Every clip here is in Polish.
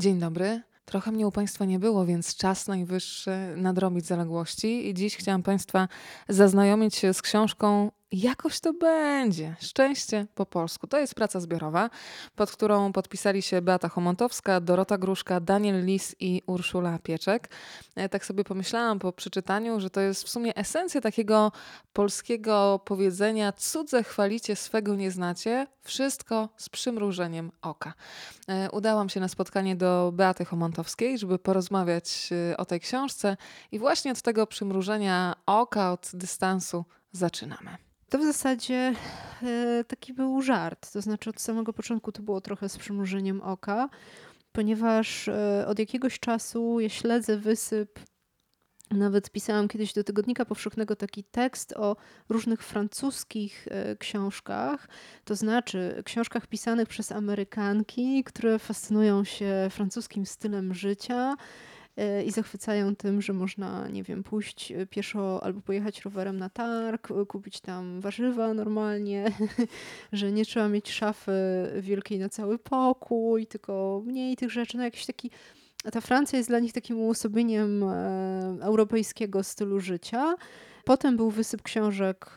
Dzień dobry. Trochę mnie u Państwa nie było, więc czas najwyższy nadrobić zaległości. I dziś chciałam Państwa zaznajomić się z książką Jakoś to będzie. Szczęście po polsku. To jest praca zbiorowa, pod którą podpisali się Beata Homontowska, Dorota Gruszka, Daniel Lis i Urszula Pieczek. E, tak sobie pomyślałam po przeczytaniu, że to jest w sumie esencja takiego polskiego powiedzenia cudze chwalicie, swego nie znacie, wszystko z przymrużeniem oka. E, udałam się na spotkanie do Beaty Homontowskiej, żeby porozmawiać e, o tej książce i właśnie od tego przymrużenia oka, od dystansu zaczynamy. To w zasadzie e, taki był żart. To znaczy, od samego początku to było trochę z przymrużeniem oka, ponieważ e, od jakiegoś czasu ja śledzę wysyp. Nawet pisałam kiedyś do Tygodnika Powszechnego taki tekst o różnych francuskich e, książkach, to znaczy książkach pisanych przez Amerykanki, które fascynują się francuskim stylem życia i zachwycają tym, że można, nie wiem, pójść e, pieszo albo pojechać rowerem na targ, e, kupić tam warzywa normalnie, że nie trzeba mieć szafy wielkiej na cały pokój, tylko mniej tych rzeczy, no jakiś taki ta Francja jest dla nich takim uosobieniem e, europejskiego stylu życia. Potem był wysyp książek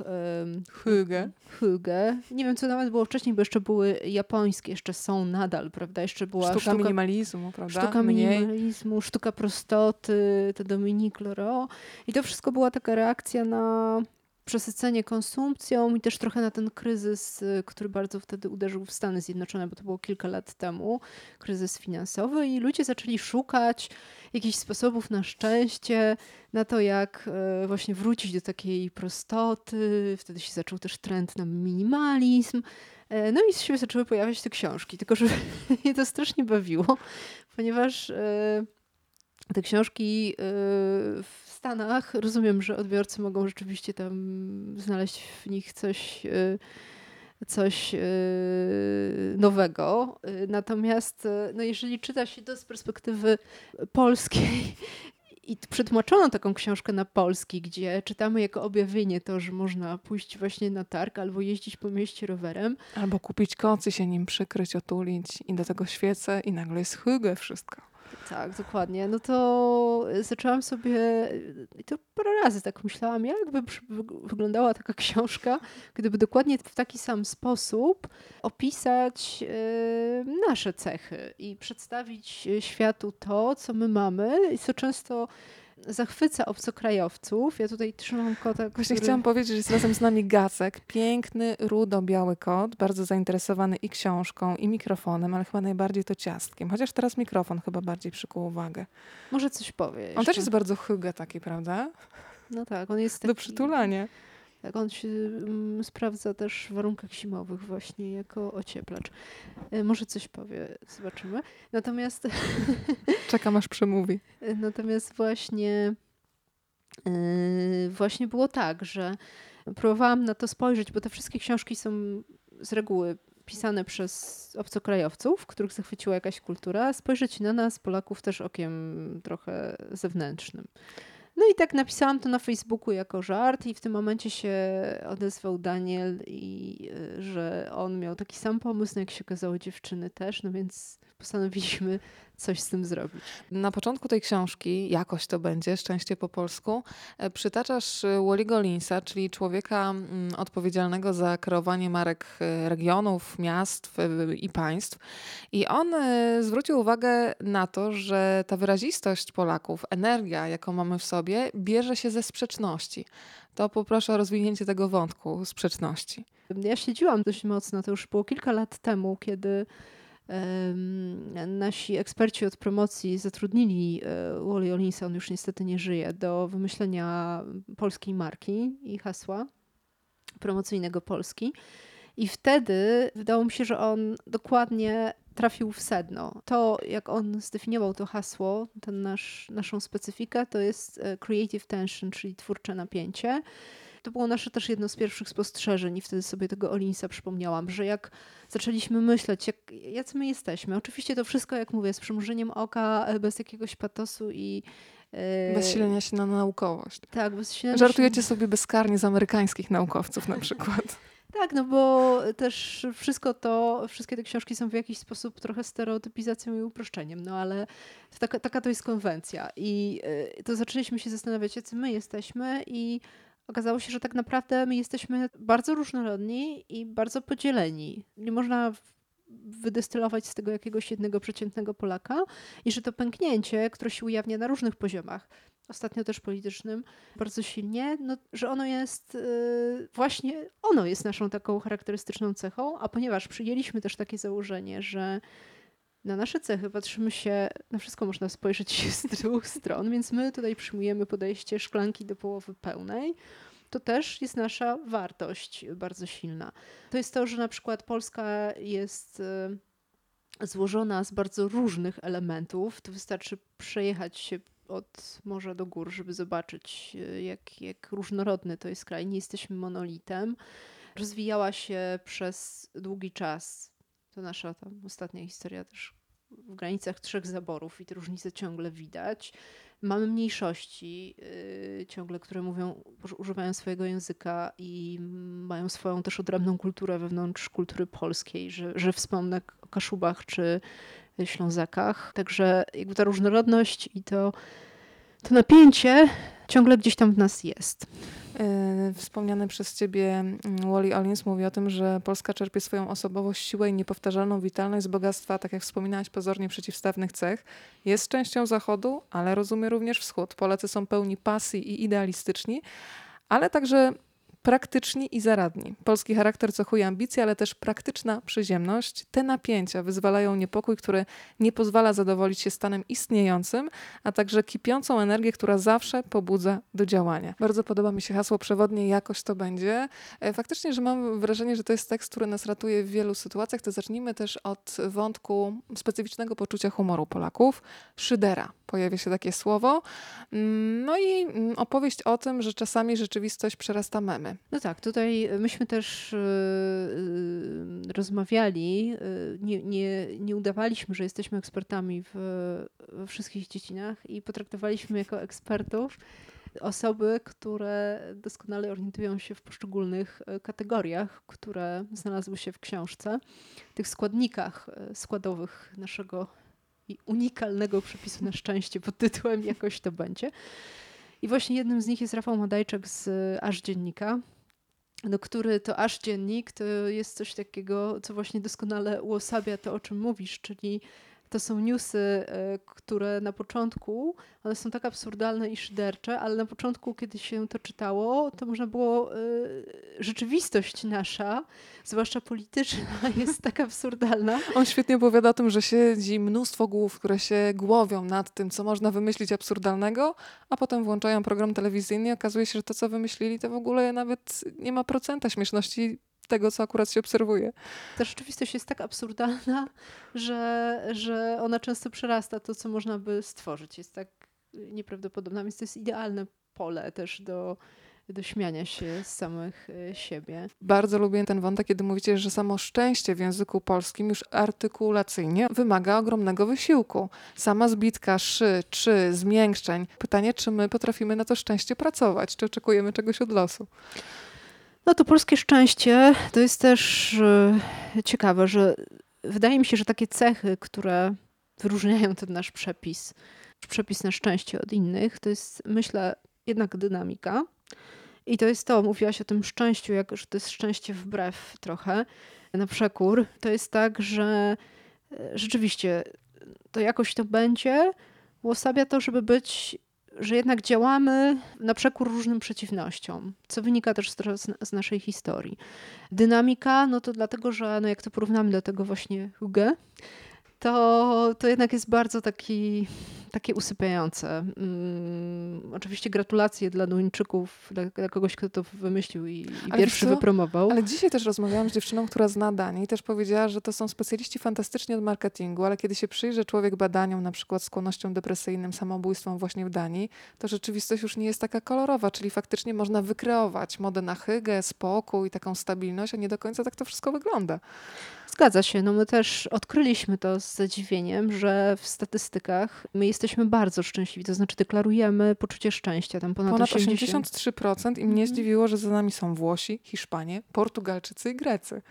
Hüge. Hüge. Nie wiem, co nawet było wcześniej, bo jeszcze były japońskie, jeszcze są nadal, prawda? Jeszcze była sztuka, sztuka minimalizmu, prawda? Sztuka Mniej. minimalizmu, sztuka prostoty, to Dominique Leroy. I to wszystko była taka reakcja na przesycenie konsumpcją i też trochę na ten kryzys, y, który bardzo wtedy uderzył w Stany Zjednoczone, bo to było kilka lat temu, kryzys finansowy i ludzie zaczęli szukać jakichś sposobów na szczęście, na to jak y, właśnie wrócić do takiej prostoty. Wtedy się zaczął też trend na minimalizm. E, no i się zaczęły pojawiać te książki, tylko że mnie to strasznie bawiło, ponieważ e, te książki w Stanach rozumiem, że odbiorcy mogą rzeczywiście tam znaleźć w nich coś, y, coś y, nowego. Y, natomiast no jeżeli czyta się to z perspektywy polskiej i przetłumaczono taką książkę na polski, gdzie czytamy jako objawienie to, że można pójść właśnie na targ albo jeździć po mieście rowerem. Albo kupić kocy, się nim przykryć, otulić i do tego świecę i nagle jest hygge wszystko. Tak, dokładnie. No to zaczęłam sobie, i to parę razy tak myślałam, jakby wyglądała taka książka, gdyby dokładnie w taki sam sposób opisać e, nasze cechy i przedstawić światu to, co my mamy i co często zachwyca obcokrajowców. Ja tutaj trzymam kota, Właśnie który... chciałam powiedzieć, że jest razem z nami Gacek. Piękny, rudo-biały kot, bardzo zainteresowany i książką, i mikrofonem, ale chyba najbardziej to ciastkiem. Chociaż teraz mikrofon chyba bardziej przykuł uwagę. Może coś powie. On też jest bardzo hyga taki, prawda? No tak, on jest taki... Do przytulania. Tak, on się mm, sprawdza też w warunkach zimowych właśnie jako ocieplacz. E, może coś powie, zobaczymy. Natomiast... Czekam aż przemówi. Natomiast właśnie e, właśnie było tak, że próbowałam na to spojrzeć, bo te wszystkie książki są z reguły pisane przez obcokrajowców, których zachwyciła jakaś kultura, spojrzeć na nas, Polaków, też okiem trochę zewnętrznym. No i tak napisałam to na Facebooku jako żart i w tym momencie się odezwał Daniel i y, że on miał taki sam pomysł, no jak się okazało dziewczyny też, no więc postanowiliśmy coś z tym zrobić. Na początku tej książki, jakoś to będzie, Szczęście po polsku, e, przytaczasz e, Walliego Linsa, czyli człowieka mm, odpowiedzialnego za kreowanie marek e, regionów, miast i państw. I on zwrócił uwagę na to, że ta wyrazistość Polaków, energia, jaką mamy w sobie, bierze się ze sprzeczności. To poproszę o rozwinięcie tego wątku sprzeczności. Ja śledziłam dość mocno, to już było kilka lat temu, kiedy nasi eksperci od promocji zatrudnili e, Wally Olinsa, on już niestety nie żyje, do wymyślenia polskiej marki i hasła promocyjnego Polski. I wtedy wydało mi się, że on dokładnie trafił w sedno. To, jak on zdefiniował to hasło, ten nasz, naszą specyfikę, to jest e, creative tension, czyli twórcze napięcie. To było nasze też jedno z pierwszych spostrzeżeń i wtedy sobie tego Olinsa przypomniałam, że jak zaczęliśmy myśleć, jak, jacy my jesteśmy. Oczywiście to wszystko, jak mówię, z przymrużeniem oka, e, bez jakiegoś patosu i e, bez silenia się na naukowość. Tak, bez silenia Żartujecie się... sobie bezkarnie z amerykańskich naukowców na przykład. Tak, no bo też wszystko to, wszystkie te książki są w jakiś sposób trochę stereotypizacją i uproszczeniem, no ale taka, taka to jest konwencja. I y, to zaczęliśmy się zastanawiać, jacy my jesteśmy i okazało się, że tak naprawdę my jesteśmy bardzo różnorodni i bardzo podzieleni. Nie można wydestylować z tego jakiegoś jednego przeciętnego Polaka i że to pęknięcie, które się ujawnia na różnych poziomach, ostatnio też politycznym, bardzo silnie, no, że ono jest yy, właśnie, ono jest naszą taką charakterystyczną cechą, a ponieważ przyjęliśmy też takie założenie, że na nasze cechy patrzymy się, na wszystko można spojrzeć z dwóch stron, więc my tutaj przyjmujemy podejście szklanki do połowy pełnej. To też jest nasza wartość bardzo silna. To jest to, że na przykład Polska jest y, złożona z bardzo różnych elementów. To wystarczy przejechać się od morza do gór, żeby zobaczyć, y, jak, jak różnorodny to jest kraj. Nie jesteśmy monolitem. Rozwijała się przez długi czas. To nasza tam ostatnia historia też w granicach trzech zaborów i te różnice ciągle widać. Mamy mniejszości yy, ciągle, które mówią, używają swojego języka i mają swoją też odrębną kulturę wewnątrz kultury polskiej, że, że wspomnę o Kaszubach czy Ślązakach. Także jakby ta różnorodność i to, to napięcie ciągle gdzieś tam w nas jest. E, wspomniany przez ciebie mm, Wally Olins mówi o tym, że Polska czerpie swoją osobowość, siłę i niepowtarzalną witalność z bogactwa, tak jak wspominałaś, pozornie przeciwstawnych cech. Jest częścią Zachodu, ale rozumie również Wschód. Polacy są pełni pasji i idealistyczni, ale także praktyczni i zaradni. Polski charakter cechuje ambicje, ale też praktyczna przyziemność. Te napięcia wyzwalają niepokój, który nie pozwala zadowolić się stanem istniejącym, a także kipiącą energię, która zawsze pobudza do działania. Bardzo podoba mi się hasło przewodnie jakoś to będzie. E, faktycznie, że mam wrażenie, że to jest tekst, który nas ratuje w wielu sytuacjach, to zacznijmy też od wątku specyficznego poczucia humoru Polaków. Szydera. Pojawia się takie słowo. Mm, no i mm, opowieść o tym, że czasami rzeczywistość przerasta memy. No tak, tutaj myśmy też yy, rozmawiali, yy, nie, nie, nie udawaliśmy, że jesteśmy ekspertami w, we wszystkich dziedzinach i potraktowaliśmy jako ekspertów osoby, które doskonale orientują się w poszczególnych kategoriach, które znalazły się w książce, tych składnikach składowych naszego unikalnego przepisu na szczęście pod tytułem Jakoś to będzie. I właśnie jednym z nich jest Rafał Madajczak z Aż Dziennika, no, który to Aż Dziennik to jest coś takiego, co właśnie doskonale uosabia to, o czym mówisz, czyli to są newsy, e, które na początku, one są tak absurdalne i szydercze, ale na początku, kiedy się to czytało, to można było, e, rzeczywistość nasza, zwłaszcza polityczna, jest tak absurdalna. On świetnie opowiada o tym, że siedzi mnóstwo głów, które się głowią nad tym, co można wymyślić absurdalnego, a potem włączają program telewizyjny i okazuje się, że to, co wymyślili, to w ogóle nawet nie ma procenta śmieszności tego, co akurat się obserwuje. Ta rzeczywistość jest tak absurdalna, że, że ona często przerasta to, co można by stworzyć. Jest tak nieprawdopodobna, więc to jest idealne pole też do, do śmiania się z samych e, siebie. Bardzo lubię ten wątek, kiedy mówicie, że samo szczęście w języku polskim już artykulacyjnie wymaga ogromnego wysiłku. Sama zbitka szy, czy, zmiękczeń. Pytanie, czy my potrafimy na to szczęście pracować, czy oczekujemy czegoś od losu. No to polskie szczęście to jest też e, ciekawe, że wydaje mi się, że takie cechy, które wyróżniają ten nasz przepis, przepis na szczęście od innych, to jest myślę jednak dynamika. I to jest to, mówiłaś o tym szczęściu, jak, że to jest szczęście wbrew trochę, na przekór. To jest tak, że e, rzeczywiście to jakoś to będzie, uosabia to, żeby być że jednak działamy na przekór różnym przeciwnościom, co wynika też z, z, naszej historii. Dynamika, no to dlatego, że no jak to porównamy do tego właśnie Hugo, to, to jednak jest bardzo taki takie usypiające. Mm, oczywiście gratulacje dla Duńczyków, dla, dla, kogoś, kto to wymyślił i, i pierwszy wypromował. Ale dzisiaj też rozmawiałam z dziewczyną, która zna Danię i też powiedziała, że to są specjaliści fantastyczni od marketingu, ale kiedy się przyjrzy człowiek badaniom, na przykład skłonnością depresyjnym, samobójstwom właśnie w Danii, to rzeczywistość już nie jest taka kolorowa, czyli faktycznie można wykreować modę na hygę, spokój, taką stabilność, a nie do końca tak to wszystko wygląda. Zgadza się. No my też odkryliśmy to z zadziwieniem, że w statystykach my jesteśmy bardzo szczęśliwi. To znaczy deklarujemy poczucie szczęścia. Tam ponad, Ponad 80. 83% i mnie Mhm. zdziwiło, że za nami są Włosi, Hiszpanie, Portugalczycy i Grecy.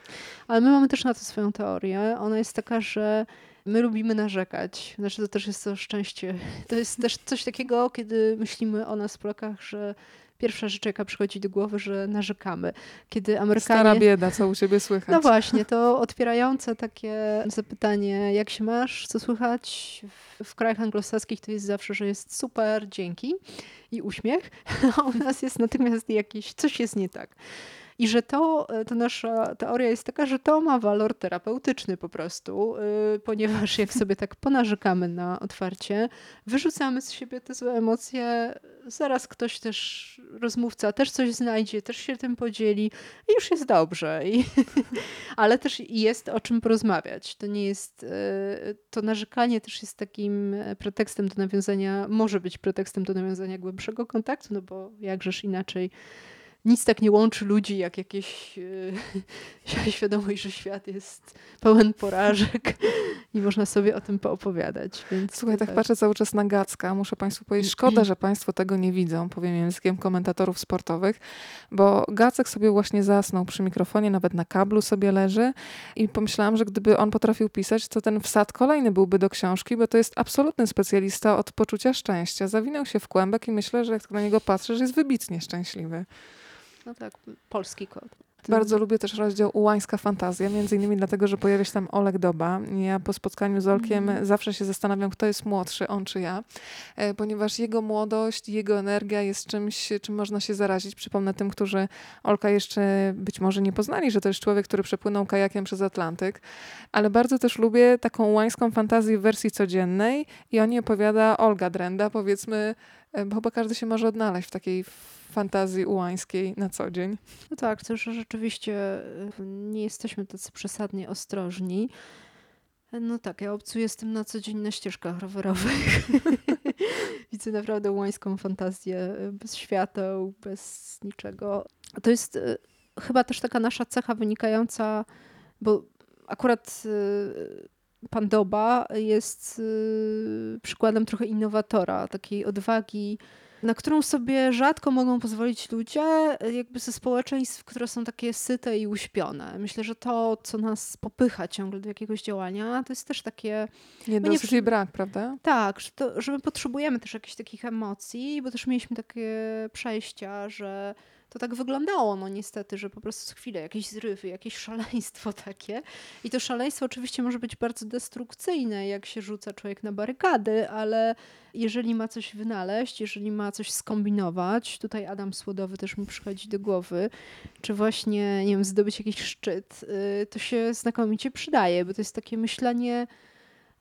Ale my mamy też na to swoją teorię. Ona jest taka, że my lubimy narzekać. Znaczy to też jest to szczęście. To jest też coś takiego, kiedy myślimy o nas Polakach, że pierwsza rzecz, jaka przychodzi do głowy, że narzekamy. Kiedy Amerykanie... Stara bieda, co u ciebie słychać. No właśnie, to otwierające takie zapytanie, jak się masz, co słychać? W, w krajach anglosaskich to jest zawsze, że jest super, dzięki i uśmiech, a u nas jest natychmiast jakieś, coś jest nie tak. I że to, e, to nasza teoria jest taka, że to ma walor terapeutyczny po prostu, yy, ponieważ jak sobie tak ponarzekamy na otwarcie, wyrzucamy z siebie te złe emocje, zaraz ktoś też, rozmówca też coś znajdzie, też się tym podzieli i już jest dobrze. I, ale też jest o czym porozmawiać. To nie jest, e, to narzekanie też jest takim e, pretekstem do nawiązania, może być pretekstem do nawiązania głębszego kontaktu, no bo jakżeż inaczej nic tak nie łączy ludzi, jak jakieś e, świadomość, że świat jest pełen porażek i można sobie o tym poopowiadać. Więc Słuchaj, tak patrzę cały czas na Gacka. Muszę Państwu powiedzieć, szkoda, że Państwo tego nie widzą, powiem językiem komentatorów sportowych, bo Gacek sobie właśnie zasnął przy mikrofonie, nawet na kablu sobie leży i pomyślałam, że gdyby on potrafił pisać, to ten wsad kolejny byłby do książki, bo to jest absolutny specjalista od poczucia szczęścia. Zawinął się w kłębek i myślę, że jak na niego patrzę, że jest wybitnie szczęśliwy. No tak, polski kot. Bardzo lubię też rozdział Ułańska Fantazja, między innymi dlatego, że pojawia się tam Olek Doba. Ja po spotkaniu z Olkiem Mhm. zawsze się zastanawiam, kto jest młodszy, on czy ja, e, ponieważ jego młodość, jego energia jest czymś, czym można się zarazić. Przypomnę tym, którzy Olka jeszcze być może nie poznali, że to jest człowiek, który przepłynął kajakiem przez Atlantyk, ale bardzo też lubię taką łańską fantazję w wersji codziennej i o niej opowiada Olga Drenda, powiedzmy, e, bo chyba każdy się może odnaleźć w takiej fantazji ułańskiej na co dzień. No tak, to że rzeczywiście y, nie jesteśmy tacy przesadnie ostrożni. No tak, ja obcuję z tym na co dzień na ścieżkach rowerowych. Widzę naprawdę łańską fantazję, y, bez świateł, bez niczego. To jest y, chyba też taka nasza cecha wynikająca, bo akurat pan Doba jest przykładem trochę innowatora, takiej odwagi, na którą sobie rzadko mogą pozwolić ludzie, jakby ze społeczeństw, które są takie syte i uśpione. Myślę, że to, co nas popycha ciągle do jakiegoś działania, to jest też takie, Niedosyt przy- i brak, prawda? tak, że, to, że my potrzebujemy też jakichś takich emocji, bo też mieliśmy takie przejścia, że to tak wyglądało, no niestety, że po prostu co chwilę jakieś zrywy, jakieś szaleństwo takie. I to szaleństwo oczywiście może być bardzo destrukcyjne, jak się rzuca człowiek na barykady, ale jeżeli ma coś wynaleźć, jeżeli ma coś skombinować, tutaj Adam Słodowy też mi przychodzi do głowy, czy właśnie, nie wiem, zdobyć jakiś szczyt, y, to się znakomicie przydaje, bo to jest takie myślenie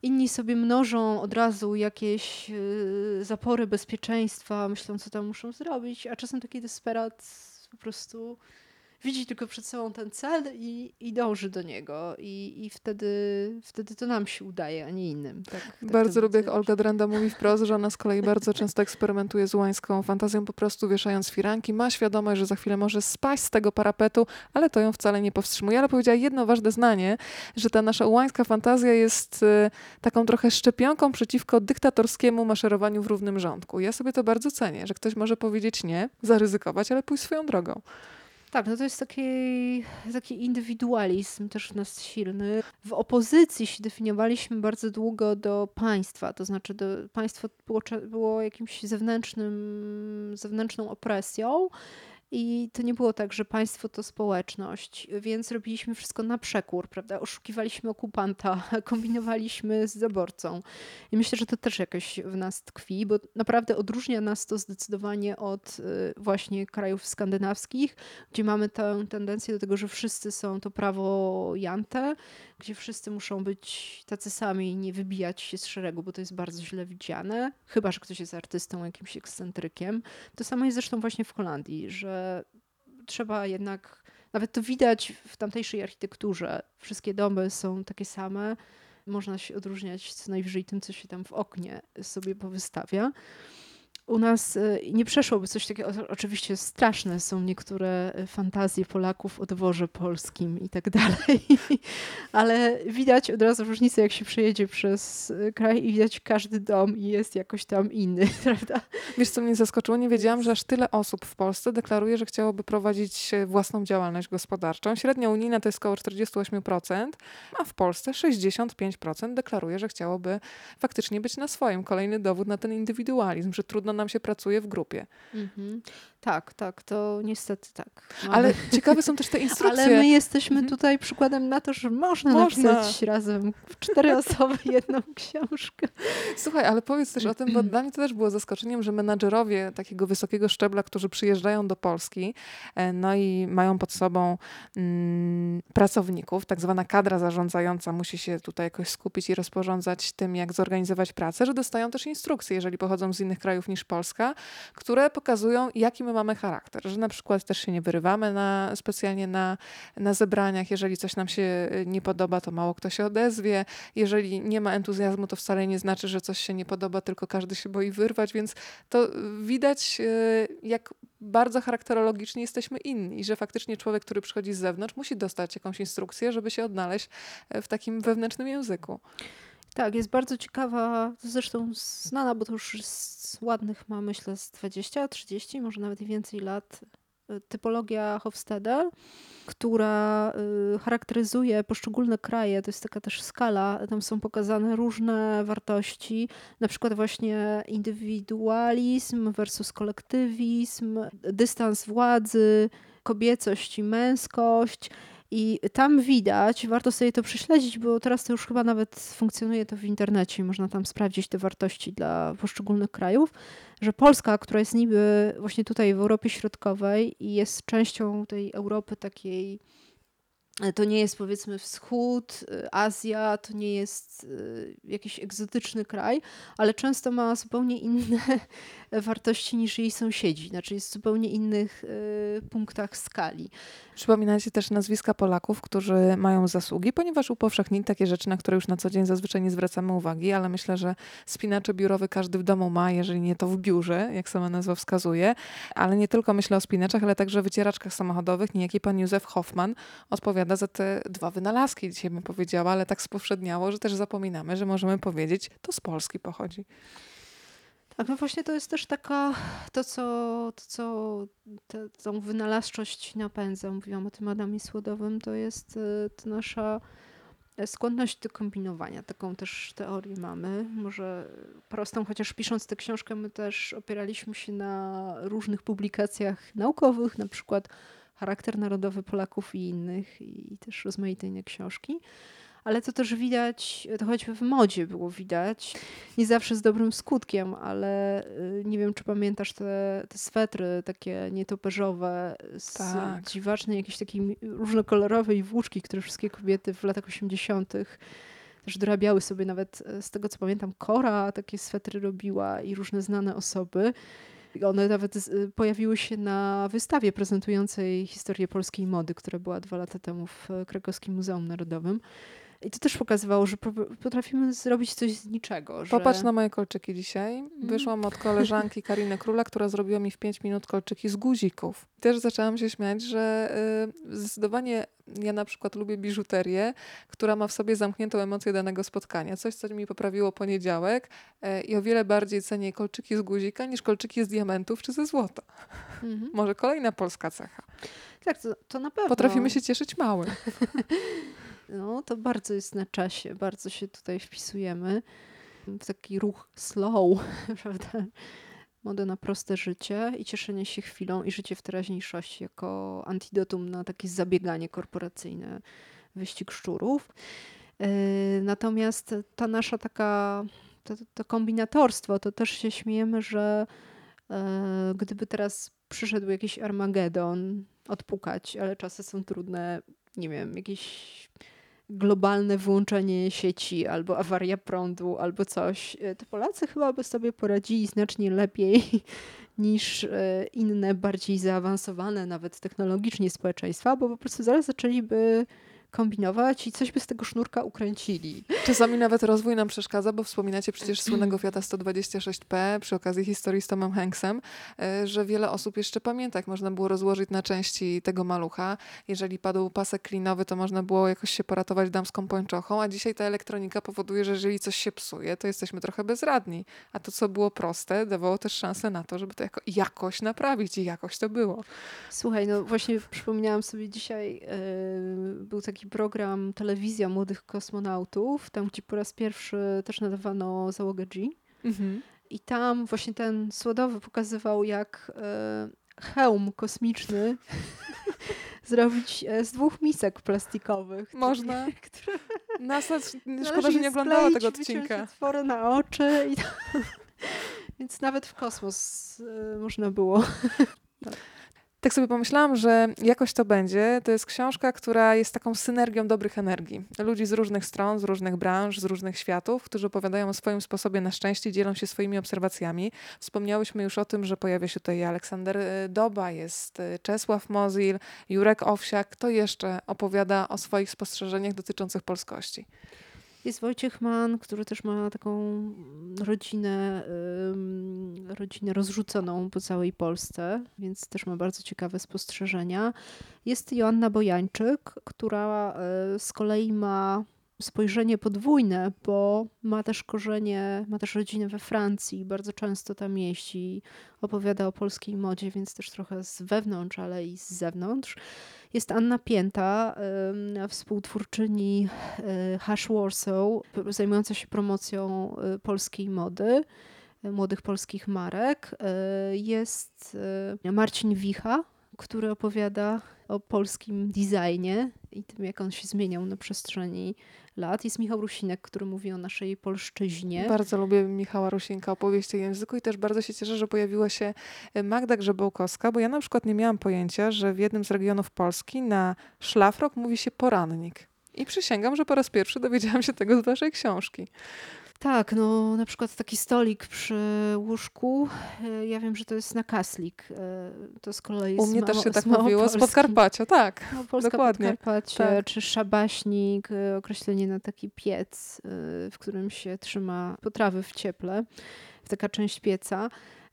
Inni sobie mnożą od razu jakieś y, zapory bezpieczeństwa, myślą, co tam muszą zrobić, a czasem taki desperat po prostu widzi tylko przed sobą ten cel i, i dąży do niego. I, i wtedy, wtedy to nam się udaje, a nie innym. Tak, tak bardzo lubię, jak. Olga Drenda mówi wprost, że ona z kolei bardzo często eksperymentuje z łańską fantazją, po prostu wieszając firanki. Ma świadomość, że za chwilę może spaść z tego parapetu, ale to ją wcale nie powstrzymuje. Ale powiedziała jedno ważne zdanie, że ta nasza łańska fantazja jest y, taką trochę szczepionką przeciwko dyktatorskiemu maszerowaniu w równym rządku. Ja sobie to bardzo cenię, że ktoś może powiedzieć nie, zaryzykować, ale pójść swoją drogą. Tak, no to jest taki, taki indywidualizm też w nas silny. W opozycji się definiowaliśmy bardzo długo do państwa, to znaczy do, państwo było, było jakimś zewnętrznym, zewnętrzną opresją. I to nie było tak, że państwo to społeczność, więc robiliśmy wszystko na przekór, prawda? Oszukiwaliśmy okupanta, kombinowaliśmy z zaborcą. I myślę, że to też jakoś w nas tkwi, bo naprawdę odróżnia nas to zdecydowanie od y, właśnie krajów skandynawskich, gdzie mamy tę tendencję do tego, że wszyscy są to prawo jante, gdzie wszyscy muszą być tacy sami i nie wybijać się z szeregu, bo to jest bardzo źle widziane, chyba że ktoś jest artystą, jakimś ekscentrykiem. To samo jest zresztą właśnie w Holandii, że trzeba jednak, nawet to widać w tamtejszej architekturze, wszystkie domy są takie same, można się odróżniać co najwyżej tym, co się tam w oknie sobie powystawia. U nas y, nie przeszłoby coś takiego. Oczywiście straszne są niektóre y, fantazje Polaków o dworze polskim i tak dalej, ale widać od razu różnicę, jak się przejedzie przez y, kraj i widać każdy dom i jest jakoś tam inny, prawda? Wiesz, co mnie zaskoczyło? Nie wiedziałam, że aż tyle osób w Polsce deklaruje, że chciałoby prowadzić własną działalność gospodarczą. Średnia unijna to jest około 48%, a w Polsce 65% deklaruje, że chciałoby faktycznie być na swoim. Kolejny dowód na ten indywidualizm, że trudno nam się pracuje w grupie. Mhm. Tak, tak, to niestety tak. Mamy. Ale ciekawe są też te instrukcje. Ale my jesteśmy mhm. tutaj przykładem na to, że można, można. napisać razem w cztery osoby jedną książkę. Słuchaj, ale powiedz też o tym, bo dla mnie to też było zaskoczeniem, że menadżerowie takiego wysokiego szczebla, którzy przyjeżdżają do Polski, e, no i mają pod sobą mm, pracowników, tak zwana kadra zarządzająca musi się tutaj jakoś skupić i rozporządzać tym, jak zorganizować pracę, że dostają też instrukcje, jeżeli pochodzą z innych krajów niż Polska, które pokazują, jaki my mamy charakter, że na przykład też się nie wyrywamy na, specjalnie na, na zebraniach, jeżeli coś nam się y, nie podoba, to mało kto się odezwie, jeżeli nie ma entuzjazmu, to wcale nie znaczy, że coś się nie podoba, tylko każdy się boi wyrwać, więc to widać, y, jak bardzo charakterologicznie jesteśmy inni i że faktycznie człowiek, który przychodzi z zewnątrz, musi dostać jakąś instrukcję, żeby się odnaleźć e, w takim wewnętrznym języku. Tak, jest bardzo ciekawa, zresztą znana, bo to już z ładnych ma myślę z 20, 30, może nawet i więcej lat, y, typologia Hofstede, która y, charakteryzuje poszczególne kraje, to jest taka też skala, tam są pokazane różne wartości, na przykład właśnie indywidualizm versus kolektywizm, dystans władzy, kobiecość i męskość, i tam widać, warto sobie to prześledzić, bo teraz to już chyba nawet funkcjonuje to w internecie, można tam sprawdzić te wartości dla poszczególnych krajów, że Polska, która jest niby właśnie tutaj w Europie Środkowej i jest częścią tej Europy takiej to nie jest powiedzmy wschód, y, Azja, to nie jest y, jakiś egzotyczny kraj, ale często ma zupełnie inne wartości niż jej sąsiedzi, znaczy jest w zupełnie innych y, punktach skali. Przypominacie też nazwiska Polaków, którzy mają zasługi, ponieważ upowszechnili takie rzeczy, na które już na co dzień zazwyczaj nie zwracamy uwagi, ale myślę, że spinacze biurowy każdy w domu ma, jeżeli nie to w biurze, jak sama nazwa wskazuje. Ale nie tylko myślę o spinaczach, ale także wycieraczkach samochodowych. Niejaki pan Józef Hoffman odpowiada za te dwa wynalazki, dzisiaj bym powiedziała, ale tak spowszedniało, że też zapominamy, że możemy powiedzieć, to z Polski pochodzi. Tak, no właśnie to jest też taka, to co, to, co te, tą wynalazczość napędza, mówiłam o tym Adamie Słodowym, to jest y, to nasza skłonność do kombinowania. Taką też teorię mamy, może prostą, chociaż pisząc tę książkę my też opieraliśmy się na różnych publikacjach naukowych, na przykład Charakter Narodowy Polaków i innych i też rozmaite inne książki ale to też widać, to choćby w modzie było widać, nie zawsze z dobrym skutkiem, ale y, nie wiem, czy pamiętasz te, te swetry takie nietoperzowe z tak. dziwacznej jakiejś takiej różnokolorowej włóczki, które wszystkie kobiety w latach 80 też dorabiały sobie nawet, e, z tego co pamiętam, Kora takie swetry robiła i różne znane osoby. One nawet pojawiły się na wystawie prezentującej historię polskiej mody, która była dwa lata temu w Krakowskim Muzeum Narodowym. I to też pokazywało, że potrafimy zrobić coś z niczego. Że... Popatrz na moje kolczyki dzisiaj. Mhm. Wyszłam od koleżanki Kariny Króla, która zrobiła mi w 5 minut kolczyki z guzików. Też zaczęłam się śmiać, że y, zdecydowanie ja na przykład lubię biżuterię, która ma w sobie zamkniętą emocję danego spotkania. Coś, co mi poprawiło poniedziałek y, i o wiele bardziej cenię kolczyki z guzika niż kolczyki z diamentów czy ze złota. Mhm. Może kolejna polska cecha. Tak, to, to na pewno. Potrafimy się cieszyć małym. no to bardzo jest na czasie, bardzo się tutaj wpisujemy w taki ruch slow, prawda? Modę na proste życie i cieszenie się chwilą i życie w teraźniejszości jako antidotum na takie zabieganie korporacyjne, wyścig szczurów. Yy, natomiast ta nasza taka, to, to kombinatorstwo, to też się śmiejemy, że yy, gdyby teraz przyszedł jakiś Armagedon odpukać, ale czasy są trudne, nie wiem, jakiś globalne wyłączenie sieci albo awaria prądu albo coś, e, to Polacy chyba by sobie poradzili znacznie lepiej niż e, inne, bardziej zaawansowane nawet technologicznie społeczeństwa, bo po prostu zaraz zaczęliby kombinować i coś by z tego sznurka ukręcili. Czasami nawet rozwój nam przeszkadza, bo wspominacie przecież słynnego Fiata 126P przy okazji historii z Tomem Hanksem, e, że wiele osób jeszcze pamięta, jak można było rozłożyć na części tego malucha. Jeżeli padł pasek klinowy, to można było jakoś się poratować damską pończochą, a dzisiaj ta elektronika powoduje, że jeżeli coś się psuje, to jesteśmy trochę bezradni. A to, co było proste, dawało też szansę na to, żeby to jako, jakoś naprawić i jakoś to było. Słuchaj, no właśnie przypomniałam sobie dzisiaj, yy, był taki program Telewizja Młodych Kosmonautów, tam gdzie po raz pierwszy też nadawano załogę G. Mhm. I tam właśnie ten Słodowy pokazywał, jak yy, hełm kosmiczny zrobić e, z dwóch misek plastikowych. Można. Które... NASA, szkoda, że nie oglądała tego odcinka. Otwory na oczy. I. Więc nawet w kosmos y, można było. Tak sobie pomyślałam, że jakoś to będzie. To jest książka, która jest taką synergią dobrych energii. Ludzi z różnych stron, z różnych branż, z różnych światów, którzy opowiadają o swoim sposobie na szczęście, dzielą się swoimi obserwacjami. Wspomniałyśmy już o tym, że pojawia się tutaj Aleksander y, Doba, jest y, Czesław Mozil, Jurek Owsiak. Kto jeszcze opowiada o swoich spostrzeżeniach dotyczących polskości? Jest Wojciech Mann, który też ma taką rodzinę, rodzinę rozrzuconą po całej Polsce, więc też ma bardzo ciekawe spostrzeżenia. Jest Joanna Bojańczyk, która e, z kolei ma spojrzenie podwójne, bo ma też korzenie, ma też rodzinę we Francji, bardzo często tam jeździ, opowiada o polskiej modzie, więc też trochę z wewnątrz, ale i z zewnątrz. Jest Anna Pięta, współtwórczyni e, Hash Warsaw, zajmująca się promocją e, polskiej mody, e, młodych polskich marek. Jest Marcin Wicha, który opowiada o polskim designie i tym, jak on się zmieniał na przestrzeni lat. Jest Michał Rusinek, który mówi o naszej polszczyźnie. Bardzo lubię Michała Rusinka, opowieść o języku i też bardzo się cieszę, że pojawiła się e, Magda Grzebołkowska, bo ja na przykład nie miałam pojęcia, że w jednym z regionów Polski na szlafrok mówi się porannik. I przysięgam, że po raz pierwszy dowiedziałam się tego z waszej książki. Tak, no na przykład taki stolik przy łóżku, e, ja wiem, że to jest nakaslik. E, to z kolei U mnie też się tak mówiło, z Podkarpacia, tak. No, Polska dokładnie. Podkarpacie, tak. czy szabaśnik, e, określenie na taki piec, w którym się trzyma potrawy w cieple, taka część pieca.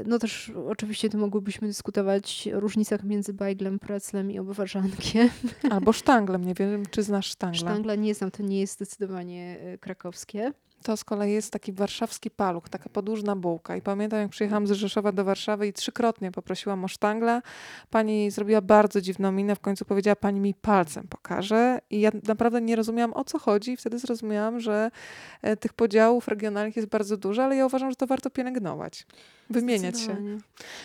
No też oczywiście tu mogłybyśmy dyskutować o różnicach między bajglem, preclem i obwarzankiem. Albo sztanglem, nie wiem, czy znasz sztangle. Sztangle nie znam, to nie jest zdecydowanie krakowskie. To z kolei jest taki warszawski paluch, taka podłużna bułka. I pamiętam, jak przyjechałam z Rzeszowa do Warszawy i trzykrotnie poprosiłam o sztangla. Pani zrobiła bardzo dziwną minę, w końcu powiedziała, pani mi palcem pokaże. I ja naprawdę nie rozumiałam, o co chodzi. I wtedy zrozumiałam, że e, tych podziałów regionalnych jest bardzo dużo, ale ja uważam, że to warto pielęgnować wymieniać się.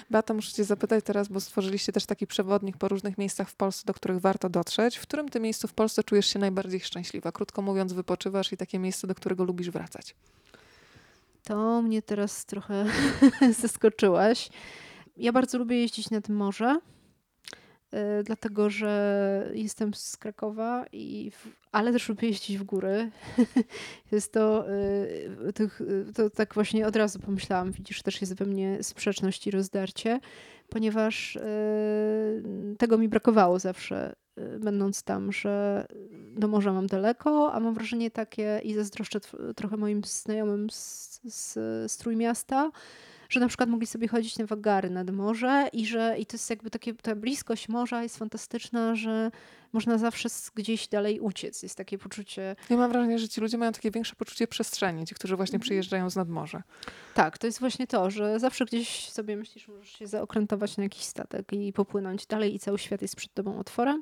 Beata, muszę cię zapytać teraz, bo stworzyliście też taki przewodnik po różnych miejscach w Polsce, do których warto dotrzeć. W którym ty miejscu w Polsce czujesz się najbardziej szczęśliwa? Krótko mówiąc, wypoczywasz i takie miejsce, do którego lubisz wracać. To mnie teraz trochę zaskoczyłaś. Ja bardzo lubię jeździć nad morze. E, dlatego że jestem z Krakowa, i w, ale też lubię jeździć w góry. jest to, e, to, to, tak właśnie od razu pomyślałam, widzisz, też jest we mnie sprzeczność i rozdarcie, ponieważ tego mi brakowało zawsze, będąc tam, że do morza mam daleko, a mam wrażenie takie i zazdroszczę trochę moim znajomym z, z, z Trójmiasta, że na przykład mogli sobie chodzić na wagary nad morze i że i to jest jakby takie, ta bliskość morza jest fantastyczna, że można zawsze gdzieś dalej uciec. Jest takie poczucie... Ja mam wrażenie, że ci ludzie mają takie większe poczucie przestrzeni, ci, którzy właśnie mhm. przyjeżdżają z nadmorza. Tak, to jest właśnie to, że zawsze gdzieś sobie myślisz, możesz się zaokrętować na jakiś statek i popłynąć dalej i cały świat jest przed tobą otworem.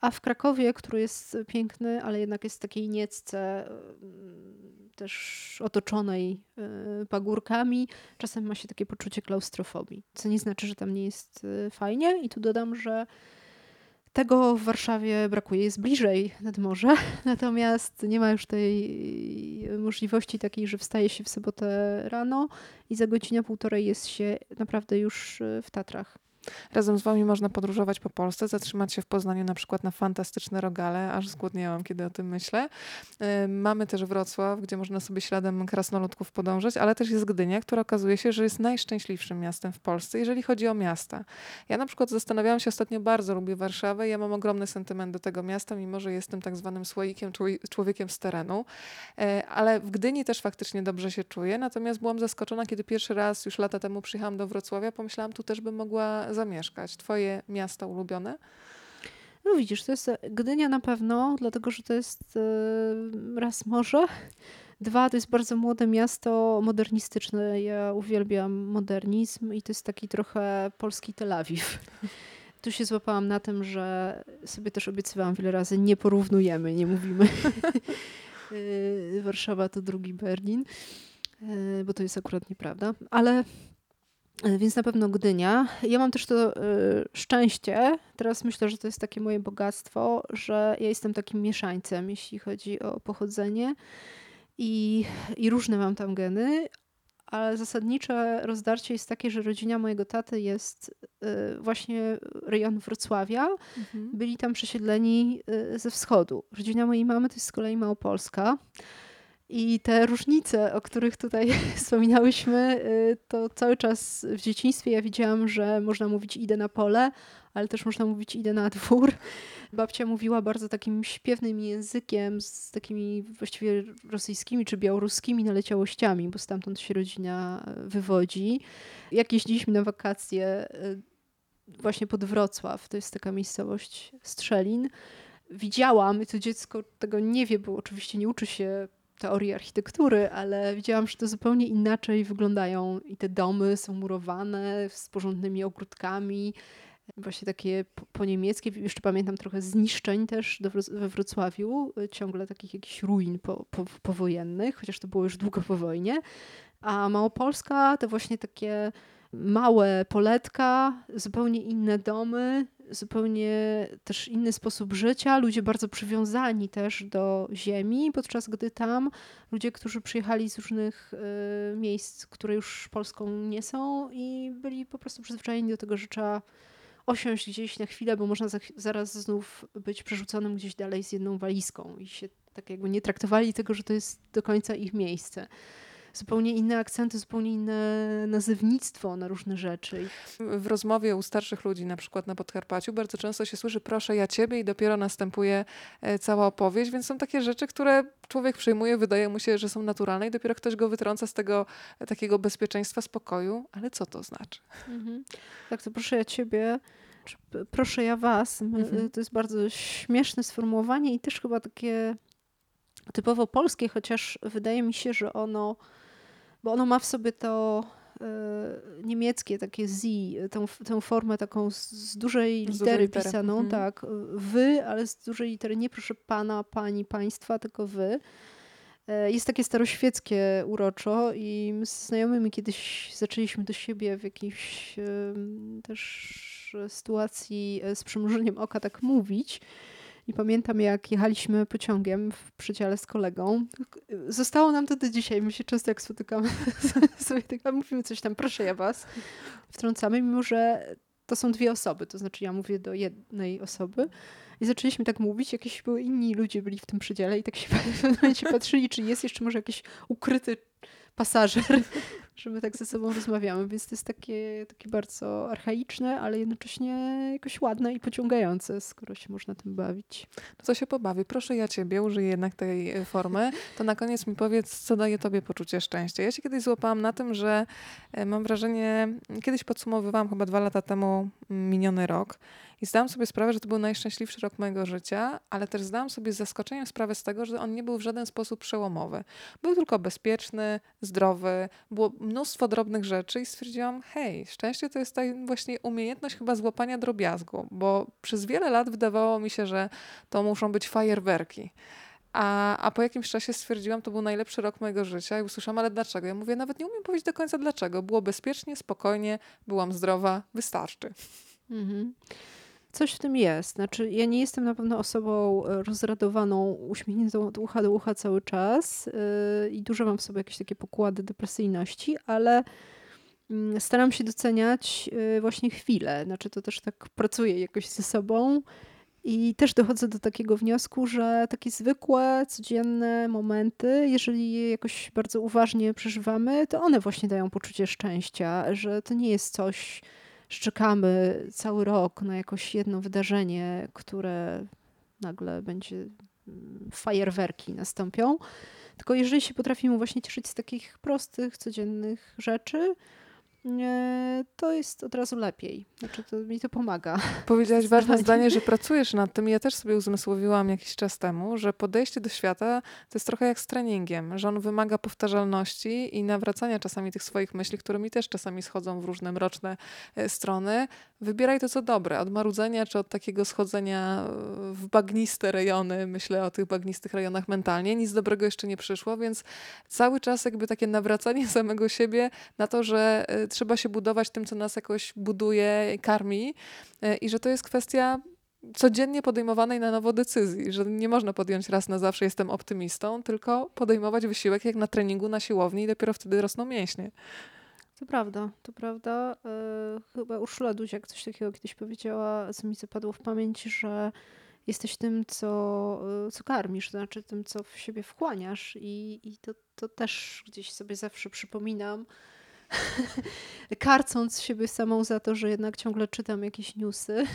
A w Krakowie, który jest piękny, ale jednak jest w takiej niecce też otoczonej e, pagórkami, czasem ma się takie poczucie klaustrofobii, co nie znaczy, że tam nie jest e, fajnie. I tu dodam, że tego w Warszawie brakuje, jest bliżej nad morze, natomiast nie ma już tej możliwości takiej, że wstaje się w sobotę rano i za godzinę, półtorej jest się naprawdę już e, w Tatrach. Razem z Wami można podróżować po Polsce, zatrzymać się w Poznaniu na przykład na fantastyczne rogale, aż zgłodniałam, kiedy o tym myślę. Mamy też Wrocław, gdzie można sobie śladem krasnoludków podążać, ale też jest Gdynia, która okazuje się, że jest najszczęśliwszym miastem w Polsce, jeżeli chodzi o miasta. Ja na przykład zastanawiałam się ostatnio, bardzo lubię Warszawę, ja mam ogromny sentyment do tego miasta, mimo że jestem tak zwanym słoikiem, człowiekiem z terenu, y, ale w Gdyni też faktycznie dobrze się czuję, natomiast byłam zaskoczona, kiedy pierwszy raz już lata temu przyjechałam do Wrocławia, pomyślałam, tu też bym mogła zamieszkać. Twoje miasto ulubione? No widzisz, to jest Gdynia na pewno, dlatego że to jest e, raz morze, dwa to jest bardzo młode miasto modernistyczne. Ja uwielbiam modernizm i to jest taki trochę polski Tel Awiw. Tu się złapałam na tym, że sobie też obiecywałam wiele razy, nie porównujemy, nie mówimy. E, Warszawa to drugi Berlin, e, bo to jest akurat nieprawda. Ale E, więc na pewno Gdynia. Ja mam też to y, szczęście, teraz myślę, że to jest takie moje bogactwo, że ja jestem takim mieszańcem, jeśli chodzi o pochodzenie i, i różne mam tam geny, ale zasadnicze rozdarcie jest takie, że rodzina mojego taty jest y, właśnie rejon Wrocławia. Mhm. Byli tam przesiedleni ze wschodu. Rodzina mojej mamy to jest z kolei Małopolska. I te różnice, o których tutaj wspominałyśmy, y, to cały czas w dzieciństwie ja widziałam, że można mówić idę na pole, ale też można mówić idę na dwór. Babcia mówiła bardzo takim śpiewnym językiem, z takimi właściwie rosyjskimi czy białoruskimi naleciałościami, bo stamtąd się rodzina wywodzi. Jak jeździliśmy na wakacje y, właśnie pod Wrocław, to jest taka miejscowość Strzelin, widziałam, i to dziecko tego nie wie, bo oczywiście nie uczy się teorii architektury, ale widziałam, że to zupełnie inaczej wyglądają i te domy są murowane z porządnymi ogródkami, właśnie takie po, niemieckie. Jeszcze pamiętam trochę zniszczeń też do, we Wrocławiu, ciągle takich jakichś ruin po, po, powojennych, chociaż to było już długo po wojnie. A Małopolska to właśnie takie małe poletka, zupełnie inne domy, zupełnie też inny sposób życia, ludzie bardzo przywiązani też do ziemi, podczas gdy tam ludzie, którzy przyjechali z różnych y, miejsc, które już Polską nie są i byli po prostu przyzwyczajeni do tego, że trzeba osiąść gdzieś na chwilę, bo można za, zaraz znów być przerzuconym gdzieś dalej z jedną walizką i się tak jakby nie traktowali tego, że to jest do końca ich miejsce zupełnie inne akcenty, zupełnie inne nazewnictwo na różne rzeczy. W rozmowie u starszych ludzi, na przykład na Podkarpaciu, bardzo często się słyszy proszę ja ciebie i dopiero następuje e, cała opowieść, więc są takie rzeczy, które człowiek przyjmuje, wydaje mu się, że są naturalne i dopiero ktoś go wytrąca z tego e, takiego bezpieczeństwa, spokoju. Ale co to znaczy? Mhm. Tak, to proszę ja ciebie proszę ja was. Mhm. To jest bardzo śmieszne sformułowanie i też chyba takie typowo polskie, chociaż wydaje mi się, że ono bo ono ma w sobie to y, niemieckie takie z, tę, tę formę taką z, z dużej litery z pisaną, mhm. tak, wy, ale z dużej litery, nie proszę pana, pani, państwa, tylko wy. E, jest takie staroświeckie uroczo i my z znajomymi kiedyś zaczęliśmy do siebie w jakiejś też sytuacji z przymrużeniem oka tak mówić. I pamiętam, jak jechaliśmy pociągiem w przedziale z kolegą. Zostało nam to do dzisiaj. My się często jak spotykamy, sobie tak mówimy coś tam, proszę ja was, wtrącamy, mimo że to są dwie osoby. To znaczy ja mówię do jednej osoby. I zaczęliśmy tak mówić, jakieś były inni ludzie byli w tym przedziale i tak się patrzyli, czy jest jeszcze może jakiś ukryty pasażer, że my tak ze sobą rozmawiamy, więc to jest takie, takie bardzo archaiczne, ale jednocześnie jakoś ładne i pociągające, skoro się można tym bawić. No się pobawi. Proszę ja ciebie, użyję jednak tej e, formy, to na koniec mi powiedz, co daje tobie poczucie szczęścia. Ja się kiedyś złapałam na tym, że e, mam wrażenie, kiedyś podsumowywałam chyba dwa lata temu miniony rok i zdałam sobie sprawę, że to był najszczęśliwszy rok mojego życia, ale też zdałam sobie z zaskoczeniem sprawę z tego, że on nie był w żaden sposób przełomowy. Był tylko bezpieczny, zdrowy, było mnóstwo drobnych rzeczy i stwierdziłam, hej, szczęście to jest ta właśnie umiejętność chyba złapania drobiazgu, bo przez wiele lat wydawało mi się, że to muszą być fajerwerki. A, a po jakimś czasie stwierdziłam, to był najlepszy rok mojego życia i usłyszałam, ale dlaczego? Ja mówię, nawet nie umiem powiedzieć do końca dlaczego. Było bezpiecznie, spokojnie, byłam zdrowa, wystarczy. Mhm. Coś w tym jest. Znaczy, ja nie jestem na pewno osobą e, rozradowaną, uśmiechniętą od ucha do ucha cały czas yy, i dużo mam w sobie jakieś takie pokłady depresyjności, ale mm, staram się doceniać y, właśnie chwilę. Znaczy to też tak pracuję jakoś ze sobą i też dochodzę do takiego wniosku, że takie zwykłe, codzienne momenty, jeżeli je jakoś bardzo uważnie przeżywamy, to one właśnie dają poczucie szczęścia, że to nie jest coś, że czekamy cały rok na jakoś jedno wydarzenie, które nagle będzie mm, fajerwerki nastąpią. Tylko jeżeli się potrafimy właśnie cieszyć z takich prostych, codziennych rzeczy, to jest od razu lepiej. Znaczy, to mi to pomaga. Powiedziałaś ważne zdanie, że pracujesz nad tym. Ja też sobie uzmysłowiłam jakiś czas temu, że podejście do świata to jest trochę jak z treningiem, że on wymaga powtarzalności i nawracania czasami tych swoich myśli, które mi też czasami schodzą w różne mroczne e, strony. Wybieraj to, co dobre. Od marudzenia czy od takiego schodzenia w bagniste rejony, myślę o tych bagnistych rejonach mentalnie. Nic dobrego jeszcze nie przyszło, więc cały czas jakby takie nawracanie samego siebie na to, że e, trzeba się budować tym, co nas jakoś buduje, karmi e, i że to jest kwestia codziennie podejmowanej na nowo decyzji, że nie można podjąć raz na zawsze jestem optymistą, tylko podejmować wysiłek jak na treningu na siłowni i dopiero wtedy rosną mięśnie. To prawda, to prawda. Yy, chyba Urszula Duziak coś takiego kiedyś powiedziała, co mi zapadło w pamięć, że jesteś tym, co, e, co karmisz, to znaczy tym, co w siebie wchłaniasz i, i to, to też gdzieś sobie zawsze przypominam, karcąc siebie samą za to, że jednak ciągle czytam jakieś newsy.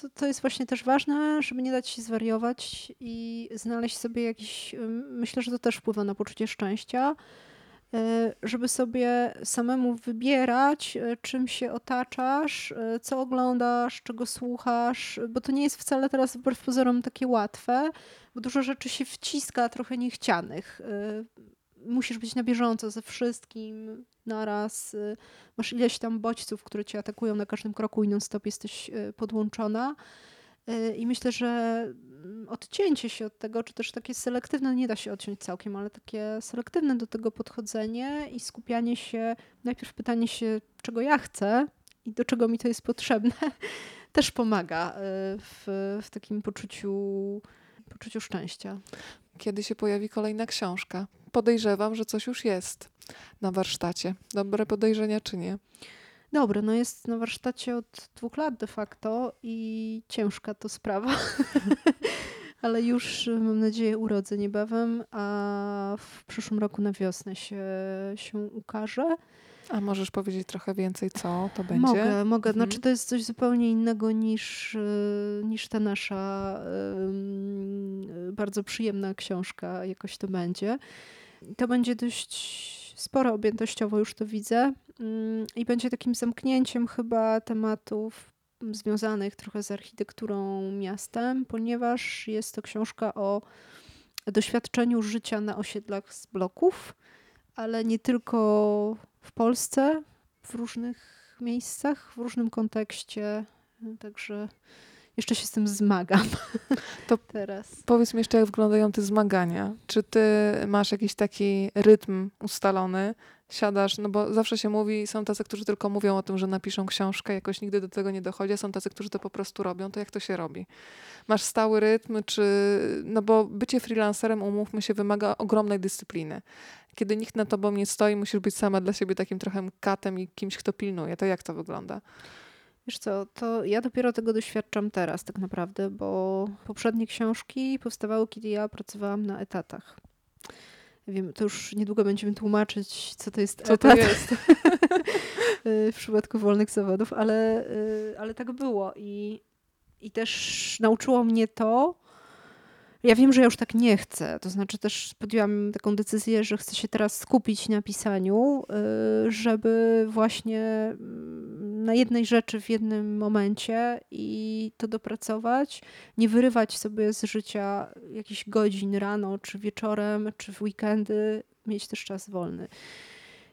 To, to jest właśnie też ważne, żeby nie dać się zwariować i znaleźć sobie jakiś. Myślę, że to też wpływa na poczucie szczęścia, e, żeby sobie samemu wybierać, e, czym się otaczasz, e, co oglądasz, czego słuchasz, bo to nie jest wcale teraz wbrew pozorom takie łatwe, bo dużo rzeczy się wciska trochę niechcianych musisz być na bieżąco ze wszystkim naraz. Y, masz ileś tam bodźców, które cię atakują na każdym kroku i non-stop jesteś y, podłączona. Y, I myślę, że mm, odcięcie się od tego, czy też takie selektywne, nie da się odciąć całkiem, ale takie selektywne do tego podchodzenie i skupianie się, najpierw pytanie się, czego ja chcę i do czego mi to jest potrzebne, też pomaga w, w takim poczuciu, poczuciu szczęścia. Kiedy się pojawi kolejna książka? podejrzewam, że coś już jest na warsztacie. Dobre podejrzenia czy nie? Dobre, no jest na warsztacie od dwóch lat de facto i ciężka to sprawa. Ale już mam nadzieję urodzę niebawem, a w przyszłym roku na wiosnę się, się ukaże. A możesz powiedzieć trochę więcej, co to będzie? Mogę, mogę. Mhm. Znaczy to jest coś zupełnie innego niż, e, niż ta nasza bardzo przyjemna książka, jakoś to będzie. To będzie dość sporo objętościowo, już to widzę. Mm, I będzie takim zamknięciem chyba tematów związanych trochę z architekturą miastem, ponieważ jest to książka o doświadczeniu życia na osiedlach z bloków, ale nie tylko w Polsce, w różnych miejscach, w różnym kontekście. Także jeszcze się z tym zmagam. To teraz. Powiedz mi jeszcze, jak wyglądają te zmagania. Czy ty masz jakiś taki rytm ustalony? Siadasz, no bo zawsze się mówi, są tacy, którzy tylko mówią o tym, że napiszą książkę, jakoś nigdy do tego nie dochodzi, a są tacy, którzy to po prostu robią. To jak to się robi? Masz stały rytm, czy... No bo bycie freelancerem, umówmy się, wymaga ogromnej dyscypliny. Kiedy nikt na tobą nie stoi, musisz być sama dla siebie takim trochę katem i kimś, kto pilnuje. To jak to wygląda? Wiesz co, to ja dopiero tego doświadczam teraz tak naprawdę, bo poprzednie książki powstawały, kiedy ja pracowałam na etatach. Wiem, to już niedługo będziemy tłumaczyć, co to jest co etat. to jest w przypadku wolnych zawodów, ale, y, ale tak było i, i też nauczyło mnie to, ja wiem, że ja już tak nie chcę. To znaczy też podjęłam taką decyzję, że chcę się teraz skupić na pisaniu, y, żeby właśnie mm, na jednej rzeczy w jednym momencie i to dopracować, nie wyrywać sobie z życia jakichś godzin rano, czy wieczorem, czy w weekendy, mieć też czas wolny.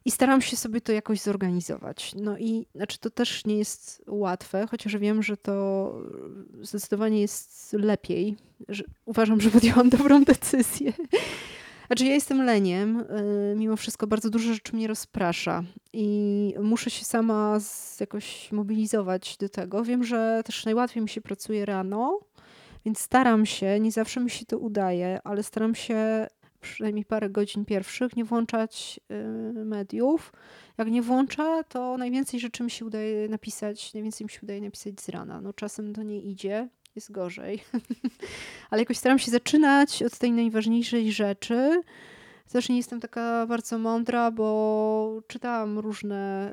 I staram się sobie to jakoś zorganizować. No i znaczy to też nie jest łatwe, chociaż wiem, że to zdecydowanie jest lepiej. Uważam, że podjęłam dobrą decyzję. Znaczy ja jestem leniem, y, mimo wszystko bardzo dużo rzeczy mnie rozprasza i muszę się sama jakoś mobilizować do tego. Wiem, że też najłatwiej mi się pracuje rano, więc staram się, nie zawsze mi się to udaje, ale staram się przynajmniej parę godzin pierwszych nie włączać y, mediów. Jak nie włącza, to najwięcej rzeczy mi się udaje napisać, najwięcej mi się udaje napisać z rana. No czasem to nie idzie, jest gorzej. Ale jakoś staram się zaczynać od tej najważniejszej rzeczy. Też nie jestem taka bardzo mądra, bo czytałam różne,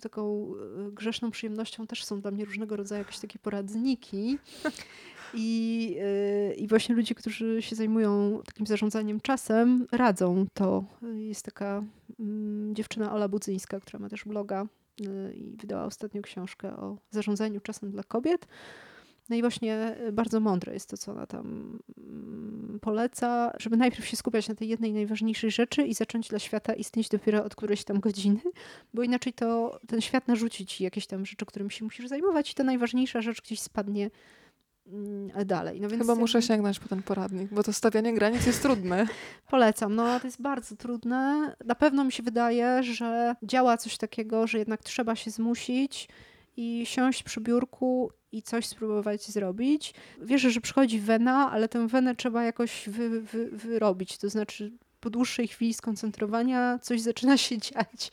taką e, grzeszną przyjemnością też są dla mnie różnego rodzaju jakieś takie poradniki. I, e, I właśnie ludzie, którzy się zajmują takim zarządzaniem czasem, radzą to. Jest taka mm, dziewczyna Ola Budzyńska, która ma też bloga e, i wydała ostatnio książkę o zarządzaniu czasem dla kobiet. No i właśnie bardzo mądre jest to, co ona tam mm, poleca, żeby najpierw się skupiać na tej jednej najważniejszej rzeczy i zacząć dla świata istnieć dopiero od którejś tam godziny, bo inaczej to ten świat narzuci ci jakieś tam rzeczy, którymi się musisz zajmować i ta najważniejsza rzecz gdzieś spadnie mm, dalej. No Chyba muszę sięgnąć po ten poradnik, bo to stawianie granic jest trudne. Polecam. No to jest bardzo trudne. Na pewno mi się wydaje, że działa coś takiego, że jednak trzeba się zmusić i siąść przy biurku i coś spróbować zrobić. Wierzę, że przychodzi wena, ale tę wenę trzeba jakoś wy, wy, wyrobić. To znaczy po dłuższej chwili skoncentrowania coś zaczyna się dziać.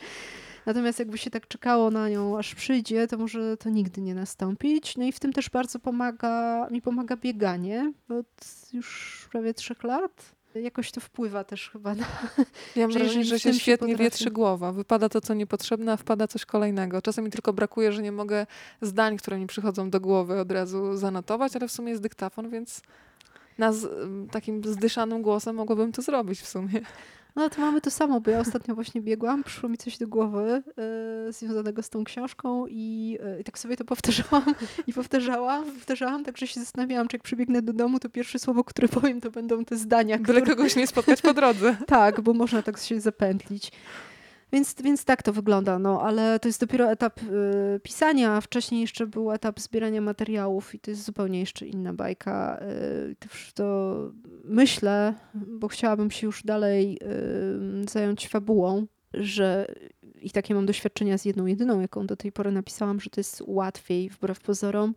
Natomiast jakby się tak czekało na nią, aż przyjdzie, to może to nigdy nie nastąpić. No i w tym też bardzo pomaga, mi pomaga bieganie od już prawie trzech lat jakoś to wpływa też chyba na... Ja mam wrażenie, że się świetnie potrafi... wietrzy głowa. Wypada to, co niepotrzebne, a wpada coś kolejnego. Czasem mi tylko brakuje, że nie mogę zdań, które mi przychodzą do głowy od razu zanotować, ale w sumie jest dyktafon, więc na z, takim zdyszanym głosem mogłabym to zrobić w sumie. No to mamy to samo, bo ja ostatnio właśnie biegłam, przyszło mi coś do głowy y, związanego z tą książką i, y, i, tak sobie to powtarzałam i powtarzałam, powtarzałam, także się zastanawiałam, czy jak przybiegnę do domu, to pierwsze słowo, które powiem, to będą te zdania. Byle które... kogoś nie spotkać po drodze. tak, bo można tak się zapętlić. Więc, więc tak to wygląda, no ale to jest dopiero etap y, pisania, a wcześniej jeszcze był etap zbierania materiałów i to jest zupełnie jeszcze inna bajka. Y, to, to myślę, bo chciałabym się już dalej y, zająć fabułą, że i takie mam doświadczenia z jedną jedyną, jaką do tej pory napisałam, że to jest łatwiej wbrew pozorom,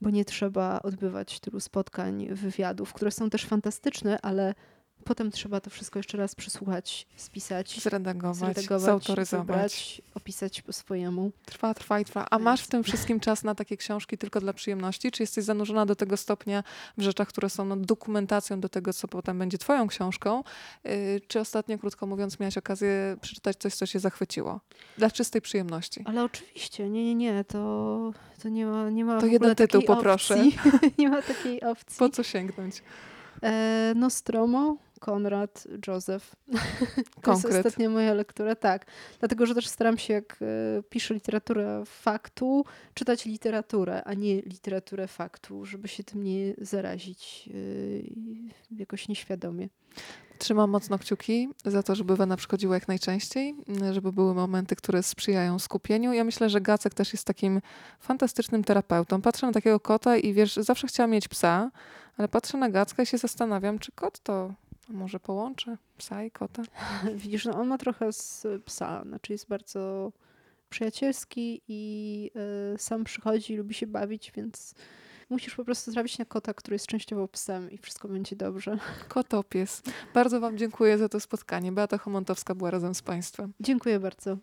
bo nie trzeba odbywać tylu spotkań, wywiadów, które są też fantastyczne, ale Potem trzeba to wszystko jeszcze raz przesłuchać, spisać, zredagować, zredagować zautoryzować, wybrać, opisać po swojemu. Trwa, trwa i trwa. A masz w tym wszystkim czas na takie książki tylko dla przyjemności? Czy jesteś zanurzona do tego stopnia w rzeczach, które są no, dokumentacją do tego, co potem będzie twoją książką? Yy, czy ostatnio, krótko mówiąc, miałaś okazję przeczytać coś, co się zachwyciło? Dla czystej przyjemności. Ale oczywiście, nie, nie, nie, to, to nie ma, nie ma To jeden tytuł poproszę. nie ma takiej opcji. Po co sięgnąć? E, Nostromo Konrad, Józef. to jest ostatnia moja lektura, tak. Dlatego, że też staram się, jak e, piszę literaturę faktu, czytać literaturę, a nie literaturę faktu, żeby się tym nie zarazić e, jakoś nieświadomie. Trzymam mocno kciuki za to, żeby Wena przychodziła jak najczęściej, żeby były momenty, które sprzyjają skupieniu. Ja myślę, że Gacek też jest takim fantastycznym terapeutą. Patrzę na takiego kota i wiesz, zawsze chciałam mieć psa, ale patrzę na Gacka i się zastanawiam, czy kot to a może połączę psa i kota? Widzisz, no on ma trochę z psa, znaczy jest bardzo przyjacielski i y, sam przychodzi, lubi się bawić, więc musisz po prostu zrobić na kota, który jest częściowo psem i wszystko będzie dobrze. Kotopies. Bardzo Wam dziękuję za to spotkanie. Beata Homontowska była razem z Państwem. Dziękuję bardzo.